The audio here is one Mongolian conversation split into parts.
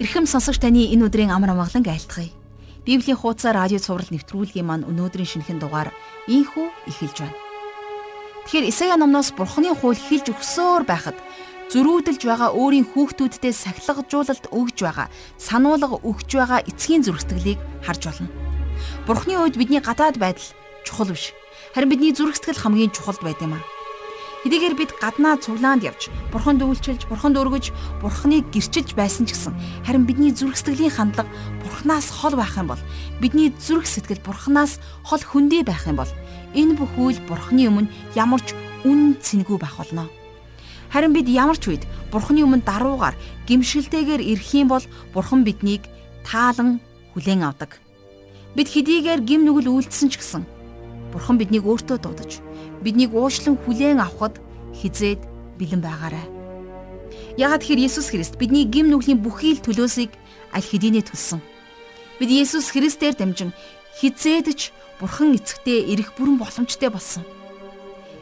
Ирхэм сонсогч таны энэ өдрийн амар амгалан айлтгая. Библийн хуудасаар радио цаураар нэвтрүүлгийн маань өнөөдрийн шинэхэн дугаар ийхүү эхэлж байна. Тэгэхээр Исая номноос Бурхны хууль хэлж өгсөөр байхад зөрүүдэлж байгаа өөрийн хүүхдүүддээ сахилгажуулалт өгж байгаа, сануулга өгж байгаа эцгийн зөрсгөлийг харж болно. Бурхны үед бидний гадаад байдал чухал биш. Харин бидний зүрх сэтгэл хамгийн чухалд байд юм аа. Хэдийгээр бид гаднаа цуглаанд явж, бурханд үйлчилж, бурханд өргөж, бурханыг гэрчилж байсан ч гэсэн харин бидний зүрх сэтгэлийн хандлага бурханаас хол байх юм бол бидний зүрх сэтгэл бурханаас хол хөндий байх юм бол энэ бүх үйл бурханы өмнө ямар ч үн цэнгүй байх болно. Харин бид ямар ч үед бурханы өмнө даруугаар гимшилтэйгээр ирэх юм бол бурхан биднийг таалан хүлээн авдаг. Бид хэдийгээр гим нүгэл үйлдсэн ч гэсэн бурхан биднийг өөртөө дуудаж биднийг уушлан хүлээн авахд хизээд бэлэн байгаарай. Ягаад тэгэхээр Есүс Христ бидний гим нүглийн бүхий л төлөөсийг аль хэдийнэ төлсөн. Бид Есүс Христээр дамжин хизээдж Бурхан эцэгтээ ирэх бүрэн боломжтой болсон.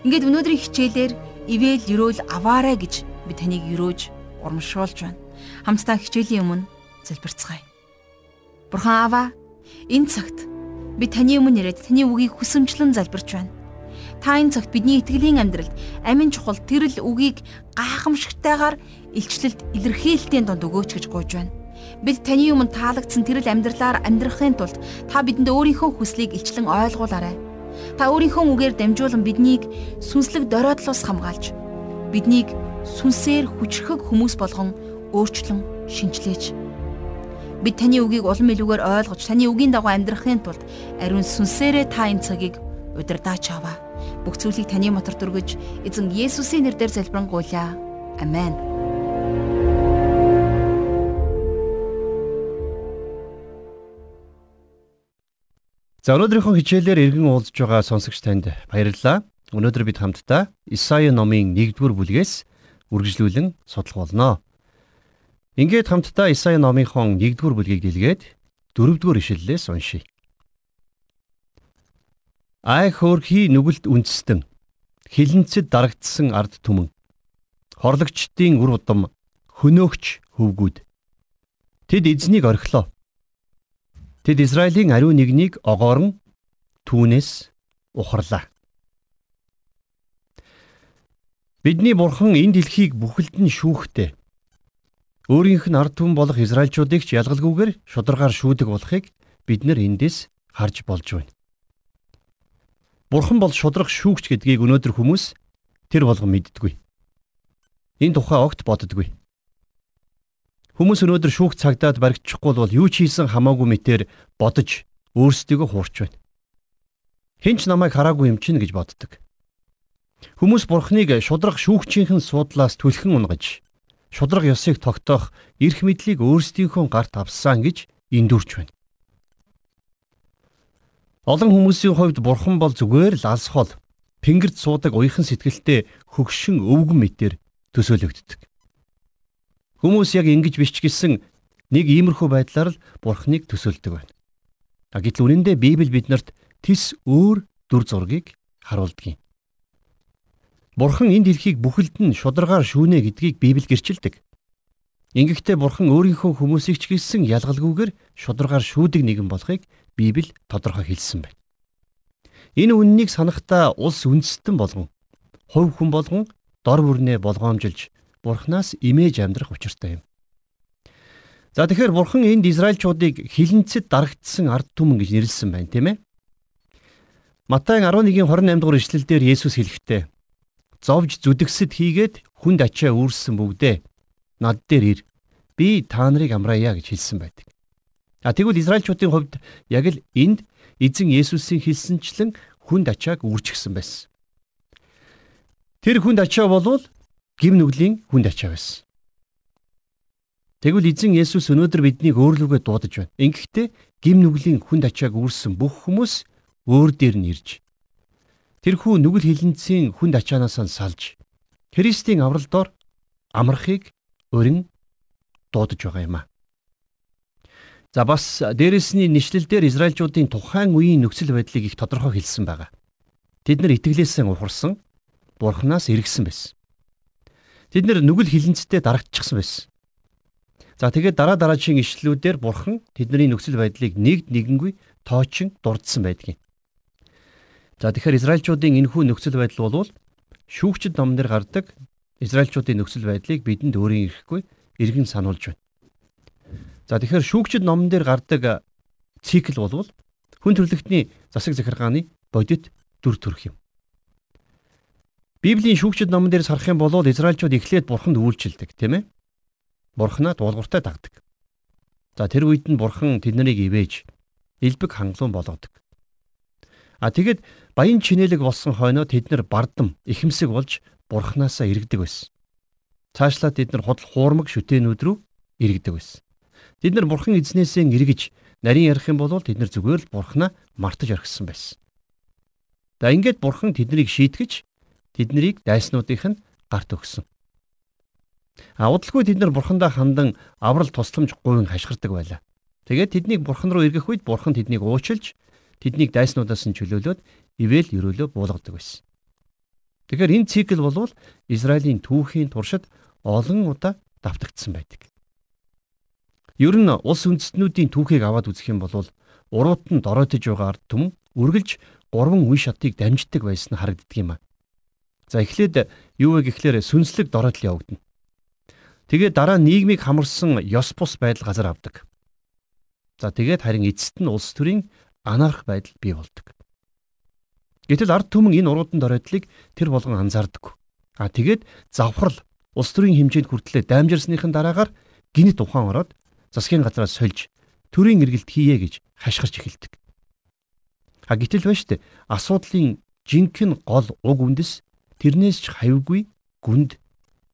Ингээд өнөөдрийн хичээлээр ивэл өрөөл аваарай гэж би таныг өрөөж урамшуулж байна. Хамтдаа хичээлийн өмнө залбирцгаая. Бурхан Аава, энэ цагт би таны өмнө ирээд таны үгийг хүсэмжлэн залбирч байна. Та энэ цагт бидний итгэлийн амьдралд амин чухал тэрл үгийг гайхамшигтайгаар илчлэлт илэрхийлэлтийн донд өгөөч гэж гуйж байна. Бид таны өмнө таалагдсан тэрл амьдралаар амьдрахын тулд та бидэнд өөрийнхөө хүслийг илчлэн ойлгуулаарай. Та өөрийнхөө үгээр дамжуулан биднийг сүнслэг доройдлоос хамгаалж биднийг сүнсээр хүчрхэг хүмүүс болгон өөрчлөн шинчлээч. Бид таны үгийг улам илүүгээр ойлгож таны үгийн дагуу амьдрахын тулд ариун сүнсээрээ та энэ цагийг удирдаач аваа. Бүх зүйлийг таны мотор дүргэж эзэн Есүсийн нэрээр залбирanгуйлаа. Амен. За өнөөдрийнхөө хичээлээр иргэн уулзж байгаа сонсогч танд баярлалаа. Өнөөдөр бид хамтдаа Исаи номын 1-р бүлгээс үргэлжлүүлэн судлах болно. Ингээд хамтдаа Исаи номынхон 1-р бүлгийг дэлгээд 4-р ишлэлээс уншийе. Ай хөөрхий нүгэлт үндэстэн хилэнцэд дарагдсан ард түмэн хорлогчдын үр удам хөнөөгч хөвгүүд. Тэд эзнийг орхилоо. Тэд Израилийн ариун нэгнийг огоорон түүнээс ухарлаа. Бидний бурхан энэ дэлхийг бүхэлд нь шүүхтэй өөрийнх нь ард түмэн болох израилчуудыг ч ялгалгүйгээр шударгаар шүүдэг болохыг бид нар эндээс харж болж байна Бурхан бол шудрах шүүгч гэдгийг өнөөдөр хүмүүс тэр болгон мэддэггүй. Энэ тухай огт боддоггүй. Хүмүүс өнөөдөр шүүх цагдаад баригдчихгүй бол юу ч хийсэн хамаагүй мэтэр бодож өөрсдийгөө хуурч байна. Хинч намайг хараагүй юм чинь гэж боддог. Хүмүүс бурхныг шудрах шүүгчийнхэн суудлаас түлхэн унгаж шудраг ёсыг тогтоох эрх мэдлийг өөрсдийнхөө гарт авсан гэж эндүрч байна. Олон хүмүүсийн хувьд бурхан бол зүгээр л алс хол пингэрд суудаг уяхан сэтгэлтэй хөгшин өвгөн мэтэр төсөөлөгддөг. Хүмүүс яг ингэж бичгэлсэн нэг иймэрхүү байдлаар л бурхныг төсөөлдөг байна. А гэтэл үнэндээ Библи биднэрт тис өөр дүр зургийг харуулдаг юм. Бурхан энэ дэлхийг бүхэлд нь шударгаар шүүнэ гэдгийг Библи гэрчилдэг. Ингэхдээ бурхан өөрийнхөө хүмүүсийг ч гэлсэн ялгалгүйгээр шударгаар шүүдэг нэгэн болохыг Библи тодорхой хэлсэн байна. Энэ үннийг санахдаа улс үндэстэн болгон хувь хүн болгон дор бүрнээ болгоомжилж Бурханаас имэж амьдрах учиртай юм. За тэгэхээр Бурхан энд Израильчуудыг хилэнцэд дарагдсан ард түмэн гэж нэрлсэн байна, тийм ээ? Матай 11:28 дугаар ишлэлдэр Есүс хэлэхдээ зовж зүдгсэд хийгээд хүнд ачаа үүрсэн бүгдээ над дээр ир. Би та нарыг амраая гэж хэлсэн байдаг. А тэгвэл Израильчуудын хувьд яг л энд эзэн Есүсийн хэлсэнчлэн хүнд ачааг үржигсэн байсан. Тэр хүнд ачаа болвол гим нүглийн хүнд ачаа байсан. Тэгвэл эзэн Есүс өнөөдөр биднийг өөрлөгөө дуудаж байна. Ингэхдээ гим нүглийн хүнд ачааг үүрсэн бүх хүмүүс өөр дээр нь ирж тэрхүү нүгэл хилэнцийн хүнд ачаанаас нь салж Христийн авралдоор амрахыг өрн дуудаж байгаа юм а. За бас дээрэсний нэшлэлдэр Израильчуудын тухайн үеийн нөхцөл байдлыг их тодорхой хэлсэн байгаа. Тэд нар итгэлээсээ ухарсан, Бурханаас эргэсэн байсан. Тэд нар нүгэл хилэнцтэй дарагдчихсан байсан. За тэгээд дараа дараагийн ишлэлүүдээр бурхан тэдний нөхцөл байдлыг нэгд нэгэнгүй тоочин дурдсан байдгийг. За тэгэхээр Израильчуудын энэхүү нөхцөл байдал бол шүүгчд номнэр гардаг Израильчуудын нөхцөл байдлыг бидэнд өөрийн ирэхгүй эргэн сануулж байна. За тэгэхээр шүүгчд номон дээр гардаг цикл бол хүн төрлөختний засаг захиргааны бодит дүр төрх юм. Библийн шүүгчд номон дээр сарах юм бол Израильчууд эхлээд бурханд үйлчилдэг, тийм ээ? Бурханаа дуулууртай дагдаг. За тэр үед нь бурхан тэднийг ивэж элбэг хангалуун болгодог. А тэгэд баян чинэлэг болсон хойноо тэд нар бардам ихэмсэг болж бурхнаасаа иргэдэг байсан. Цаашлаад тэд нар худал хуурмаг шүтэнүүд рүү иргэдэг байсан. Тэд нар бурхан эзнээсээ эргэж нарийн ярих юм бол тэд нар зүгээр л бурхнаа мартаж орхисон байсан. За ингээд бурхан тэднийг шийтгэж тэднийг дайснуудынх нь гарт өгсөн. А удалгүй тэд нар бурхандаа хандан аврал тусламж гуйн хашгирдаг байлаа. Тэгээд тэднийг бурхан руу эргэх үед бурхан тэднийг уучлж тэднийг дайснуудаас нь чөлөөлөөд ивэл өрөөлөө буулгадаг байсан. Тэгэхээр энэ цикл бол Израилийн түүхийн туршид олон удаа давтагдсан байдаг. Ер нь улс үндэстнүүдийн түүхийг аваад үзэх юм бол урууд нь дороотож байгаа ард түмэн үргэлж гурван үе шатыг дамждаг байсан харагддаг юм а. За эхлээд юу вэ гэхлээр сүнслэг дороотлын явагдана. Тэгээд дараа нийгмийг хамарсан ёс бус байдал газар авдаг. За тэгээд харин эцэст нь улс төрийн анарх байдал бий болдог. Гэтэл ард түмэн энэ уруудан доройдлыг тэр болгон анзаардаг. А тэгээд завхрал улс төрийн хэмжээнд хүртлээр дамжирсныхын дараагаар гинт ухаан ороод засгийн газраас сольж төрийн эргэлт хийе гэж хашгирч эхэлдэг. А гэтэл байна штэ асуудлын жинхэнэ гол уг үндэс тэрнээс ч хавьгүй гүнд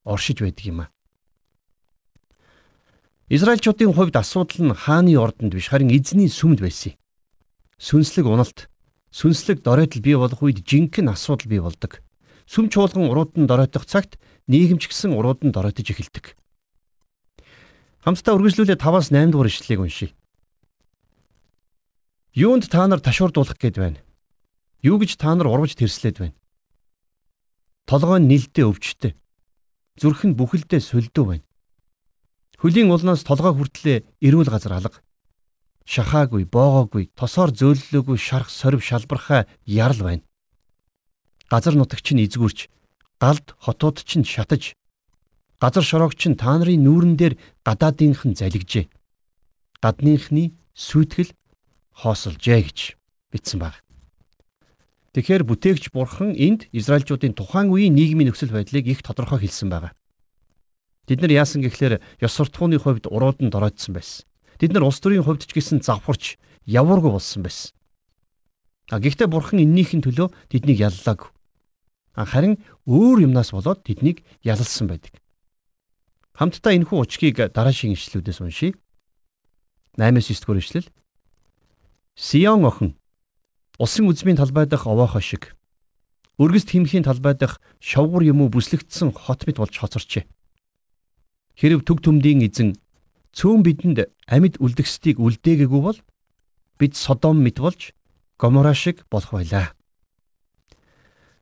оршиж байдаг юм а. Израильчуудын хувьд асуудал нь хааны ордонд биш харин эзний сүмд байсан сүнслэг уналт, сүнслэг доройтол бий болох үед жинхэнэ асуудал бий болдог. Сүм чуулган уруудан доройтох цагт нийгэмч гисэн уруудан доройтож эхэлдэг. Хамтдаа үргэлжлүүлээ 5-аас 8 дугаар ишлэлийг уншийе. Юунд та нар ташуурдуулах гээд байна? Юу гэж та нар урвж тэрслээд байна? Толгой нь нилдээ өвчтэй. Зүрх нь бүхэлдээ сөлдөө байна. Хөлийн улнаас толгой хүртлээ эрүүл газар алга шахаагүй, боогоогүй, тосоор зөөллөөгүй шарх сорив шалбархай ярал байна. Газар нутагч нь эзгүрч, галд хотууд ч шатаж, газар шороогч нь та нарын нүүрэн дээр гадаадынх нь залгижээ. Гадныхны сүйтгэл хоосолжээ гэж бичсэн баг. Тэгэхээр бүтээгч бурхан энд Израильчуудын тухайн үеийн нийгмийн нөхцөл байдлыг их тодорхой хэлсэн байгаа. Бид нар яасан гэхлээр ёс суртахууны хувьд уруудан дороодсон байсан. Тэд нар улс төрийн хувьд ч гэсэн завхарч явуургүй болсон байсан. А гэхдээ бурхан эннийхэн төлөө тэднийг яллаагүй. Харин өөр юмнаас болоод тэднийг ялалсан байдаг. Хамтдаа энэхүү учгийг дараашийн ишлүүдээс уншийе. 8-9 дугаар ишлэл. Сион охин усын үзмийн талбай дах овоохоо шиг өргөст химхийн талбай дах шовгор юм уу бүслэгдсэн хот мэт болж хоцорчээ. Хэрв төг төмдийн эзэн цөөн бидэнд амьд үлдгэсдийг үлдээгээгүй бол бид Содом мэт болж Гомора шиг болох байлаа.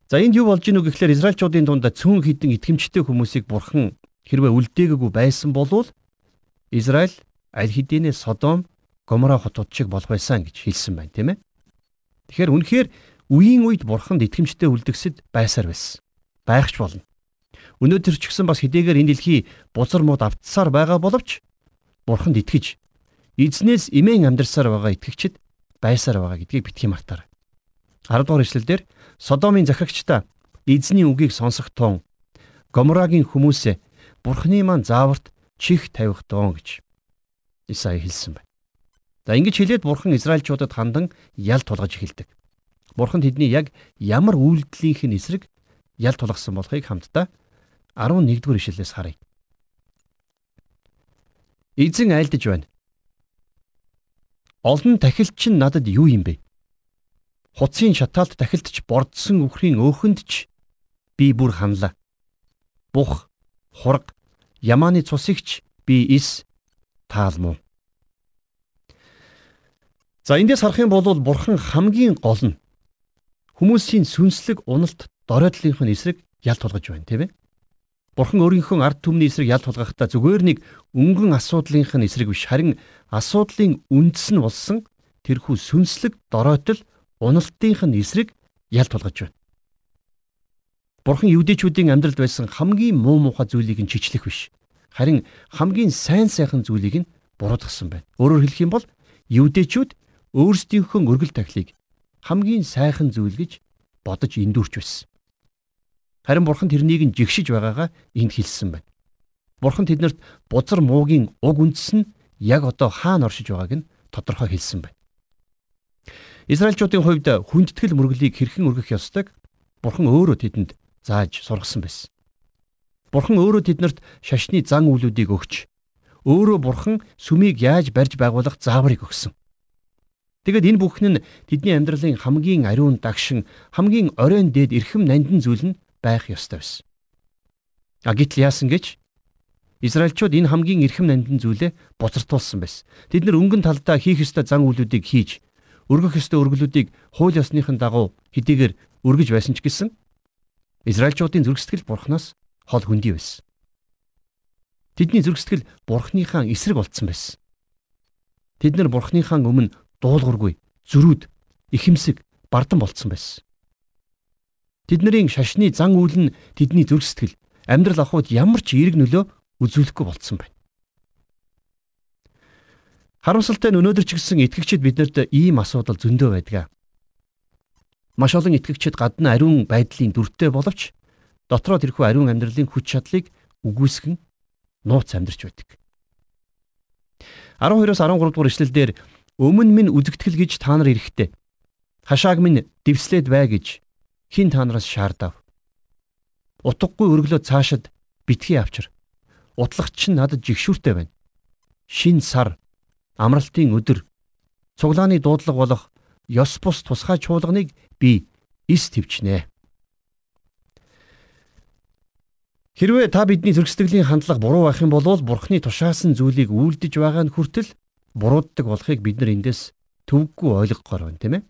За энд юу болж ийнү гэхлээр Израильчуудын дунд цөөн хідэн итгэмжтэй хүмүүсийг бурхан хэрвээ үлдээгээгүй байсан бол Израиль аль хэдийнэ Содом Гомора хотууд шиг болох байсан гэж хэлсэн байна тийм ээ. Тэгэхээр үнэхээр үеийн үед бурханд итгэмжтэй үлдгэсэд байсаар байсан. Байхч болно. Өнөөдөр ч гэсэн бас хэдийгээр энэ дэлхий бузар мод автсаар байгаа боловч бурханд итгэж эзнээс имэн амьдарсаар байгаа итгэгчид байсаар байгаа гэдгийг битгий мартаар. 10 дугаар ишлэлдэр Содомын захирагчдаа эзний үгийг сонсохтон Гоморагийн хүмүүсээ бурхны маань зааварт чих тавих доон гэж Исаи хэлсэн байна. За ингэж хэлээд бурхан Израильчуудад хандан ял тулгаж эхэлдэг. Бурхан тэдний яг ямар үйлдэлийнх нь эсрэг ял тулгасан болохыг хамтдаа 11 дугаар ишлэлээс харъя. Эзэн айлдж байна. Олон тахилч нь надад юу юм бэ? Хуцын шатаалт тахилтч бордсон үхрийн өөхөнд ч би бүр ханлаа. Бух, хураг, ямааны цусигч би ис таалмуу. За эндээс харах юм бол бурхан хамгийн гол нь хүмүүсийн сүнслэг уналт доройдлынх нь эсрэг ял тулгаж байна тийм ээ. Бурхан өөрийнхөө ард түмний эсрэг ял тулгахдаа зүгээр нэг өнгөн асуудлынх нь эсрэг биш харин асуудлын үндэс нь болсон тэрхүү сүнслэг доройтол уналтынх нь эсрэг ял тулгаж байна. Бурхан евдээчүүдийн амьдралд байсан хамгийн муу муухай зүйлийг нь чичлэх биш. Харин хамгийн сайн сайхан зүйлийг нь буруудгасан байна. Өөрөөр хэлэх юм бол евдээчүүд өөрсдийнхөө өргөл тахлыг хамгийн сайхан зүйл гэж бодож эндүрч байсан. Харин бурхан тэрнийг нь жигшиж байгаагаа энд хэлсэн байна. Бурхан тэднэрт бузар муугийн уг үндэс нь яг одоо хаана оршиж байгааг нь тодорхой хэлсэн байна. Израильчуудын хувьд хүндэтгэл мөргөлийг хэрхэн өргөх ёстойг Бурхан өөрөө тэдэнд зааж сургасан байсан. Бурхан өөрөө тэднэрт шашны зан үйлүүдийг өгч өөрөө Бурхан сүмийг яаж барьж байгуулах зааврыг өгсөн. Тэгэд энэ бүхэн нь тэдний амьдралын хамгийн ариун дагшин, хамгийн оройн дээд эрхэм нандин зүйл нь байх ёстой байсан. А гítл яасан гэж Израильчууд энэ хамгийн эрхэм нандин зүйлээ буцартуулсан байсан. Тэд нар өнгөн талдаа хийх ёстой зан үйлүүдийг хийж, өргөх ёстой өргөлүүдийг хууль ёсныхын дагуу хэдийгээр өргөж байсан ч гэсэн Израильчуудын зүрхсэтгэл бурхнаас хол хөндөй байсан. Тэдний зүрхсэтгэл бурхныхаа эсрэг болцсон байсан. Тэд нар бурхныхаа өмнө дуулуургүй, зөрүүд, ихэмсэг, бардан болцсон байсан. Тэдний шашны зан үйл нь тэдний зүрх сэтгэл амьдрал ахуйд ямар ч эерэг нөлөө үзүүлэхгүй болцсон байна. Харамсалтай нь өнөөдөр ч гэсэн итгэгчид биднэрт ийм асуудал зөндөө байдаг. Маш олон итгэгчид гадна ариун байдлын дүртэй боловч дотроо тэрхүү ариун амьдралын хүч чадлыг үгүйсгэн нууц амьдарч байдаг. 12-оос 13 дугаар эшлэлдэр өмнө минь үзэгтгэл гэж та нар эрэхтэй. Хашааг минь дэвслээд бай гэж хин та нараас шаардав. Утгагүй өргөлөө цаашид битгий авчир. Утлагч нь надад жигшүүртэй байна. Шин сар, амралтын өдөр, цуглааны дуудлага болох ёс бус тусгай чуулганыг би эс твчнэ. Хэрвээ та бидний зөрчсдөглийн хандлага буруу байх юм бол бурхны тушаасан зүйлийг үйлдэж байгаа нь хүртэл бурууддаг болохыг бид нар эндээс төвөггүй ойлгохоор байна, тийм ээ?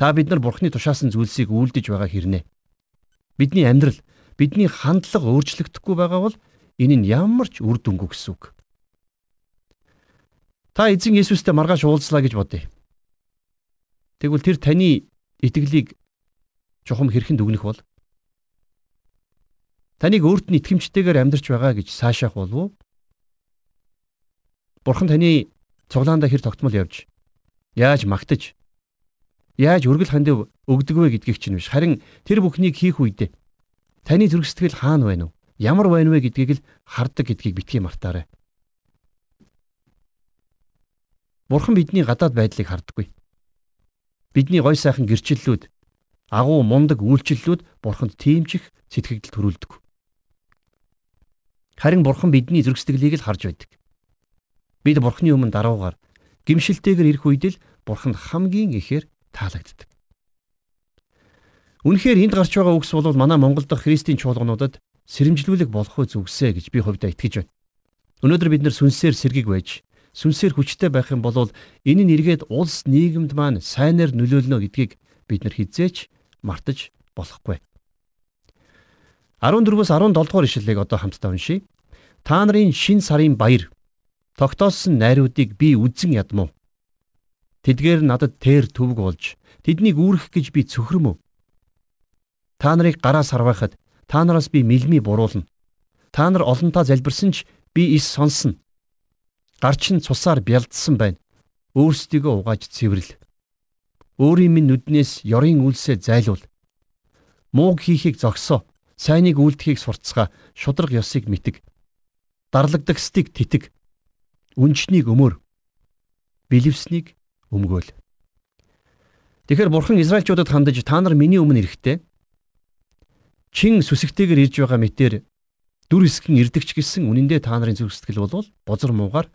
Та бид нар Бурхны тушаасан зүйлсийг үйлдэж байгаа хэрнээ. Бидний амьдрал, бидний хандлага өөрчлөгдөхгүй байгаа бол энэ нь ямар ч үр дүнгүй гэсэн үг. Та эзэн Есүстэй маргааш уулзлаа гэж бодъё. Тэгвэл тэр таны итгэлийг чухам хэрхэн дүгнэх бол? Таныг өөрт нь итгэмжтэйгээр амьдарч байгаа гэж цаашаах болов уу? Бурхан таны цуглаандаа хэр тогтмол явж яаж магтаж яаж өргөл хандив өгдөг вэ гэдгийг чинь биш. Харин тэр бүхнийг хийх үедээ таны зүрх сэтгэл хаана байна вэ? Ямар байна вэ гэдгийг л хардаг гэдгийг битгий мартаарай. Бурхан бидний гадаад байдлыг хардаггүй. Бидний гой сайхан гэрчлэлүүд, агуу мундаг үйлчлэлүүд Бурханд тиймчих сэтгэгдэл төрүүлдэг. Харин Бурхан бидний зүрх сэтгэлийг л харж байдаг. Бид Бурханы өмнө даруугаар гимшилтэйгээр ирэх үед л Бурханд хамгийн ихээр таалагддаг. Үнэхээр энд гарч байгаа үгс бол манай Монгол дахь христийн чуулгануудад сэрэмжлүүлэг болох үе зүгсэ гэж би хувьдаа итгэж байна. Өнөөдөр бид нар сүнсээр сэргэг байж, сүнсээр хүчтэй байх юм бол энэ нь эргээд улс нийгэмд маань сайнаар нөлөөлнө гэдгийг бид нар хизээч мартаж болохгүй. 14-өөс 17 дугаар ишлэлийг одоо хамтдаа уншийе. Та нарын шин сарын баяр тогтоосон найруудыг би үзэн ядмуу. Тэдгээр надад тэр төвг болж тэднийг үүрэх гэж би цөхрөм үү? Та нарыг гараа сарвахад та нараас би мэлми буруулна. Та нар олонтаа залбирсан ч би ис сонсно. Гарч нь цусаар бялдсан байна. Өөрсдийгөө угааж цэвэрлэ. Өөрийн минь нүднээс ёрын үйлсээ зайлуул. Мууг хийхийг зогсоо. Сайныг үйлдэхийг сурцгаа. Шудраг ёсыг мэтэг. Дарлагдагсдыг тэтг. Үнчнийг өмөр. Билевснийг өмгөөл. Тэгэхээр бурхан Израильчуудад хандаж та нар миний өмнө ирэхдээ чин сүсэгтэйгээр ирж байгаа мэтэр дүр хэсгэн ирдэгч гэсэн үнэндээ та нарын зүрх сэтгэл бол бозор муугаар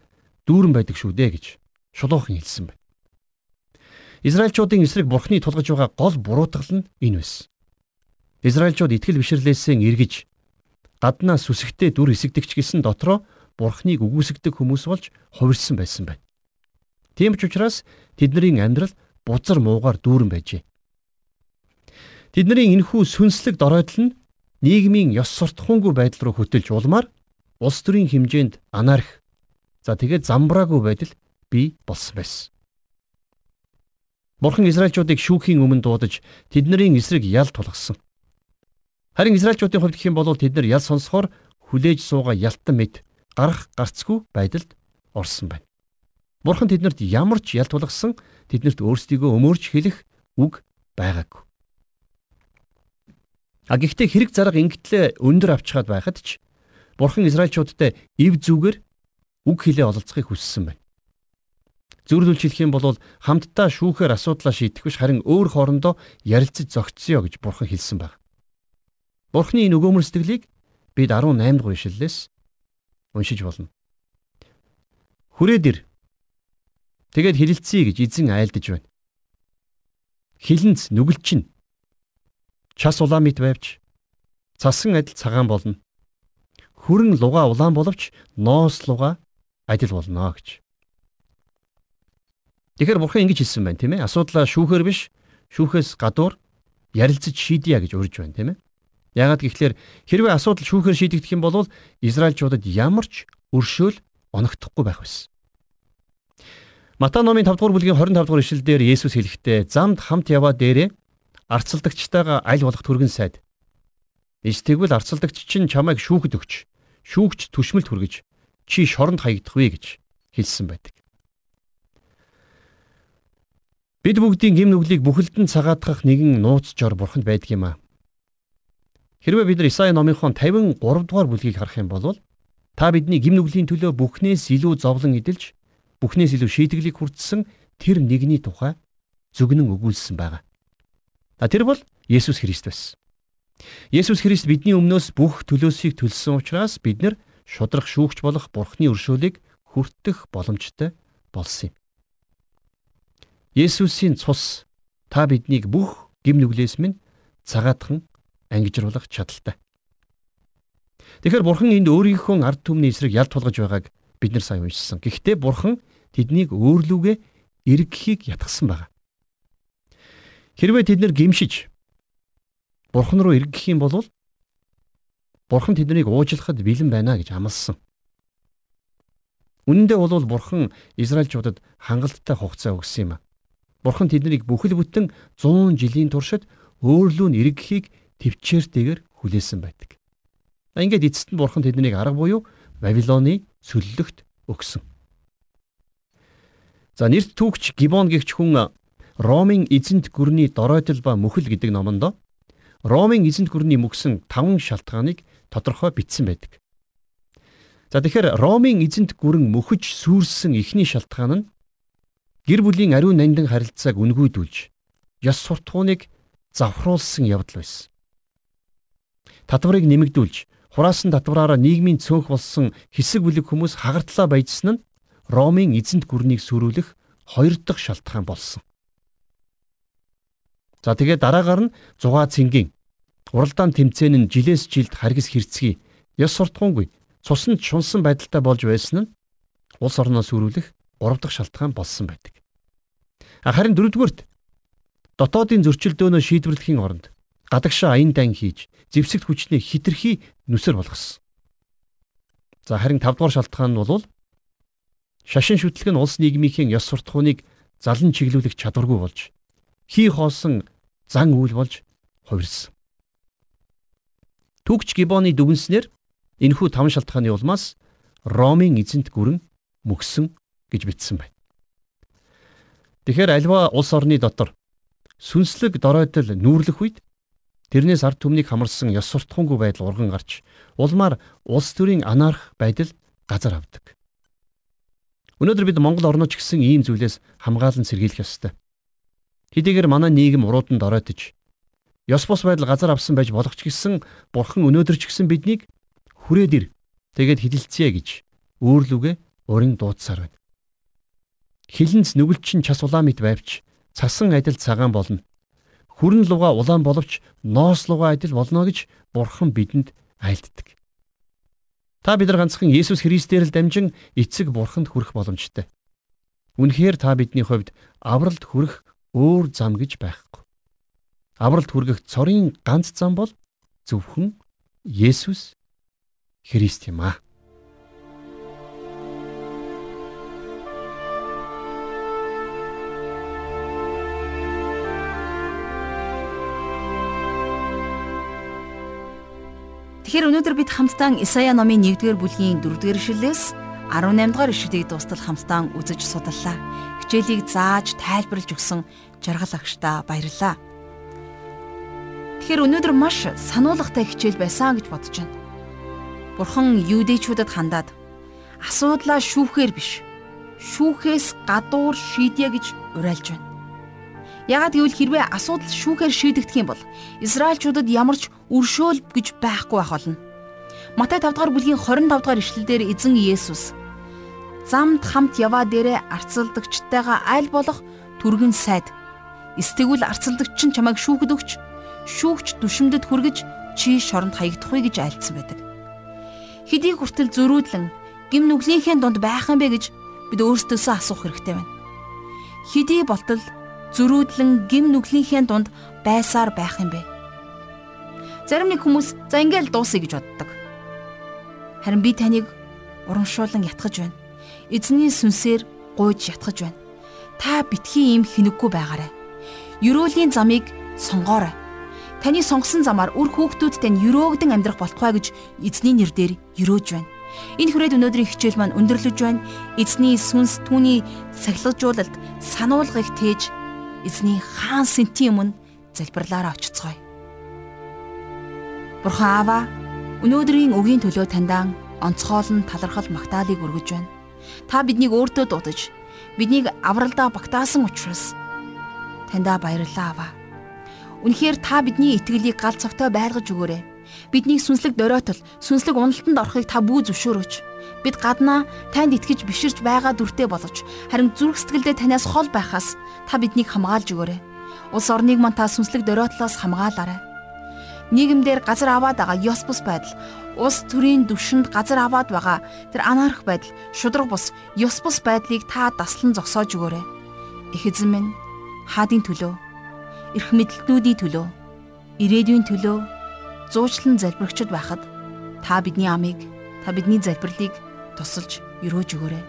дүүрэн байдаг шүү дээ гэж шулуухан хэлсэн байна. Израильчуудын эсрэг бурхны тулгаж байгаа гол буруутгал нь энэ байсан. Израильчууд итгэл бишрлээсээ эргэж гаднаа сүсэгтэй дүр хэсэгдэгч гэсэн дотроо бурхныг үгүйсгдэг хүмүүс болж хувирсан байсан байна. Тийм ч учраас тэдний амьдрал бузар муугаар дүүрэн байжээ. Тэдний энэхүү сүнслэг доройтол нь нийгмийн ёс суртахуунгүй байдал руу хөтөлж улмаар улс төрийн хэмжээнд анарх за тэгээд замбраагүй байдал бий болсон байсан. Бурхан Израильчуудыг шүүхийн өмнө дуудаж тэдний эсрэг ял тулгасан. Харин Израильчуудын хувьд гэх юм бол тэд нар ял сонсохоор хүлээж сууга ялтан мэд гарах гарцгүй байдалд орсон байна. Бурхан тэднэрт ямар ч ял тулгасан тэднэрт өөрсдийгөө өмөрч хэлэх үг байгаагүй. А гэхдээ хэрэг зарга ингэтлээ өндөр авчгаад байхад ч Бурхан Израильчуудтай ив зүгээр үг хэлээ ололцохыг хүссэн байна. Зөвлөлж хэлэх юм бол хамтдаа шүүхээр асуудлаа шийдэх биш харин өөр хоорондоо ярилцаж зогцъё гэж бурхан хэлсэн баг. Бурхны энэ өгөөмөр сэтгэлийг бид 18 дугаар ишлэлээс уншиж болно. Хүрээд ир. Тэгээд хилэлцъя гэж эзэн айлдаж байна. Хилэнц нүгэлчин. Час уламит байвч цасан адил цагаан болно. Хүрэн луга улаан боловч ноос луга адил болно гэж. Тэгэхээр бурхан ингэж хэлсэн байна тийм ээ. Асуудлаа шүүхээр биш, шүүхээс гадуур ярилцаж шийдъя гэж урьж байна тийм ээ. Яагаад гэвэл хэрвээ асуудал шүүхээр шийдэгдэх юм бол Израильчуудад ямар ч өршөөл оногдохгүй байх байсан. Матай номын 5 дугаар бүлгийн 25 дугаар ишлэлдэр Есүс хэлэхдээ замд хамт яваа дээрээ арцалдагчтайгаа аль болох түргэн сайд. Иш тэгвэл арцалдагч чинь чамайг шүүхэд өгч, шүүгч түшмэлт хүргэж чи шоронд хаягдах вэ гэж хэлсэн байдаг. Бид бүгдийн гим нүглийг бүхэлдэн цагаатгах нэгэн нууц жор бурханд байдаг юм аа. Хэрвээ бид нар Исаи номынхон 53 дугаар бүлгийг харах юм бол та бидний гим нүглийн төлөө бүхнээс илүү зовлон эдэлж бүхнээс илүү шийдэглийг хүртсэн тэр нэгний тухай зүгнэн өгүүлсэн байгаа. А тэр бол Есүс Христ байсан. Есүс Христ бидний өмнөөс бүх төлөөсийг төлсөн учраас бид нар шудрах шүүгч болох Бурхны өршөөлийг хүртэх боломжтой болсон юм. Есүсийн цус та биднийг бүх гим нүглээс минь цагаатхан ангижруулах чадaltaй. Тэгэхээр бурхан энд өөрийнхөө ард түмний эсрэг ял тулгаж байгааг бид нар сайн уншсан. Гэхдээ бурхан тэднийг өөрлөгөө эргэхийг ятгсан байна. Хэрвээ тэд нар гимшиж бурхан руу эргэх юм бол бурхан тэднийг уучлахад бэлэн байна гэж амласан. Үнэн дээр бол бурхан Израильчуудад хангалттай хугацаа өгсөн юм. Бурхан тэднийг бүхэл бүтэн 100 жилийн туршид өөрлөө нь эргэхийг төвчээртэйгээр хүлээсэн байдаг. Ингээд эцэст нь Бурхан тэднийг арга буюу Вавилоны сөллөгт өгсөн. За нэрт түүхч Гибон гихч хүн Ромын эзэнт гүрний доройтол ба мөхөл гэдэг номонд Ромын эзэнт гүрний мөксөн таван шалтгааныг тодорхой бичсэн байдаг. За тэгэхээр Ромын эзэнт гүрэн мөхөж сүрсэн эхний шалтгаан нь гэр бүлийн ариун нандин харилцааг үнгүйдүүлж ёс суртахууныг завхруулсан явдал байсан. Татварыг нэмэгдүүлж хураасан татвараараа нийгмийн цөөнх болсон хэсэг бүлэг хүмүүс хагартлаа баяжсан нь Ромын эзэнт гүрнийг сүрүүлэх хоёр дахь шалтгаан болсон. За тэгээд дараагаар нь зугаа цэнгийн уралдаан тэмцээн нь жилээс жилд харгас хэрцгий ёс суртахуунгүй цуснд шунсан байдалтай болж байсан нь улс орноо сүрүүлэх 3 дахь шалтгаан болсон байдаг. Харин дөрөвдүгürt дотоодын зөрчилдөөнөө шийдвэрлэхийн оронд гадагшаа аян дан хийж зэвсэгт хүчний хитрхи нүсэр болгосон. За харин 5 дугаар шалтгаан нь бол шашин шүтлэг нь улс нийгмийн ёс суртахууныг залан чиглүүлэх чадваргүй болж хий хоосон зан үйл болж хувирсан. Түгч Гибоны дүгнснээр энэхүү таван шалтгааны улмаас Ромын эзэнт гүрэн мөксөн гэж бичсэн байна. Тэгэхээр альва улс орны дотор сүнслэг доройтол нүүрлэх үед тэрнээс ард түмнийг хамарсан ёс суртахуунгүй байдал урган гарч улмаар улс төрийн анаарх байдал газар авдаг. Өнөөдөр бид Монгол орноо ч гэсэн ийм зүйлээс хамгаалан сэргийлэх ёстой. Хэдийгээр манай нийгэм уруудан доройтож ёс бус байдал газар авсан байж болох ч гэсэн бурхан өнөөдөр ч гэсэн биднийг хүрээд ир тэгээд хидэлцъя гэж өөрлөгөө урин дуудсаар байна. Хилэнц нүгэлчин час улаан мэт байвч цасан адил цагаан болно. Хүрэн луга улаан боловч ноос луга адил болно гэж Бурхан бидэнд айлддаг. Та бид нар ганцхан Есүс Христээр л дамжин эцэг Бурханд хүрэх боломжтой. Үнэхээр та бидний хувьд авралт хүрэх өөр зам гэж байхгүй. Авралт хүргэх цорын ганц зам бол зөвхөн Есүс Христ юм аа. Тэгэхээр өнөөдөр бид хамтдаа Исая номын 1-р бүлгийн 4-р ишлэлээс 18-р ишлэлийг дуустал хамтдаа үзэж судаллаа. Хичээлийг зааж тайлбарлаж өгсөн жаргал агштаа баярлалаа. Тэгэхээр өнөөдөр маш сануулгатай хичээл байсан гэж бодож байна. Бурхан юудэйчүүдэд хандаад асуудлаа шүүхээр биш шүүхээс гадуур шийдье гэж уриалж байна. Ягаад гэвэл хэрвээ асуудал шүүхээр шийдэгдэх юм бол Израильчуудад ямар ч өршөөл гэж байхгүй байх болно. Матай 5 дугаар бүлгийн 25 дугаар ишлэлдэр эзэн Есүс замд хамт яваа дээрээ арцалдагчтайгаа аль болох түргэн сайд Эсвэл арцалдагч нь чамайг шүүхэд өгч шүүгч дүшмдэд хүргэж чи шоронд хаягдахгүй гэж айлдсан байдаг. Хэдий хүртэл зөрүүдлэн гим нүглийнхээ дунд байх юм бэ гэж бид өөрсдөөсөө асуух хэрэгтэй байна. Хэдий болтол зөрүүдлэн гим нүглийнхээ дунд байсаар байх юм бэ? Зарим нэг хүмүүс за ингээл дуусъя гэж боддог. Харин би таныг урамшуулан ятгах байна. Эзний сүнсээр гуйж ятгах байна. Та битгий юм хинэггүй байгаарай. Юрөөлийн замыг сонгоорой. Таны сонгосон замаар үр хүүхдүүд тань юрөөгдөн амьдрах болтугай гэж эзний нэрээр юрөөж байна. Энэ хүрээд өнөөдрийн хичээл маань өндөрлөж байна. Эзний сүнс түүний сахилгажуулалт сануулгыг тээж эзний хаан сэнтийн өмнө залбирлаараа очицгоё. Бурхан Аава өнөөдрийн өгийн төлөө таньдаа онцгойлон талархал магтаалыг өргөж байна. Та биднийг өөртөө дуудаж биднийг авралдаа багтаасан учраас таньдаа баярлалаа Аава. Үнэхээр та бидний итгэлийг гал цогтой байлгаж өгөөрэй. Бидний сүнслэг доройтол, сүнслэг уналтанд орохыг та бүү зөвшөөрөөч. Бид гаднаа танд итгэж биширч байгаа дүртэй боловч харин зүрх сэтгэлдээ танаас хол байхаас та биднийг хамгаалж өгөөрэй. Улс орныг мань та сүнслэг дөрөөтлөөс хамгаалаарай. Нийгэмдэр газар аваад байгаа ёс бус байдал, улс төрийн түвшинд газар аваад байгаа тэр анаарх байдал, шудраг бус, ёс бус байдлыг та таслан зогсоож өгөөрэй. Их эзэн минь хаадын төлөө, эрх мэдлтнүүдийн төлөө, ирээдүйн төлөө зуучлан залбирагчд байхад та бидний амийг, та бидний залбирлыг тусалж өрөөж өгөөрэй.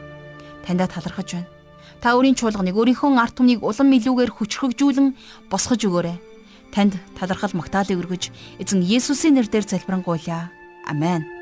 Таньда талархаж байна. Та өөрийн чуулганыг өөрийнхөө арт түмнийг улам илүүгээр хүчрхэгжүүлэн босгож өгөөрэй. Танд талархал магтаалыг өргөж эзэн Есүсийн нэрээр залбирanгуйлаа. Амен.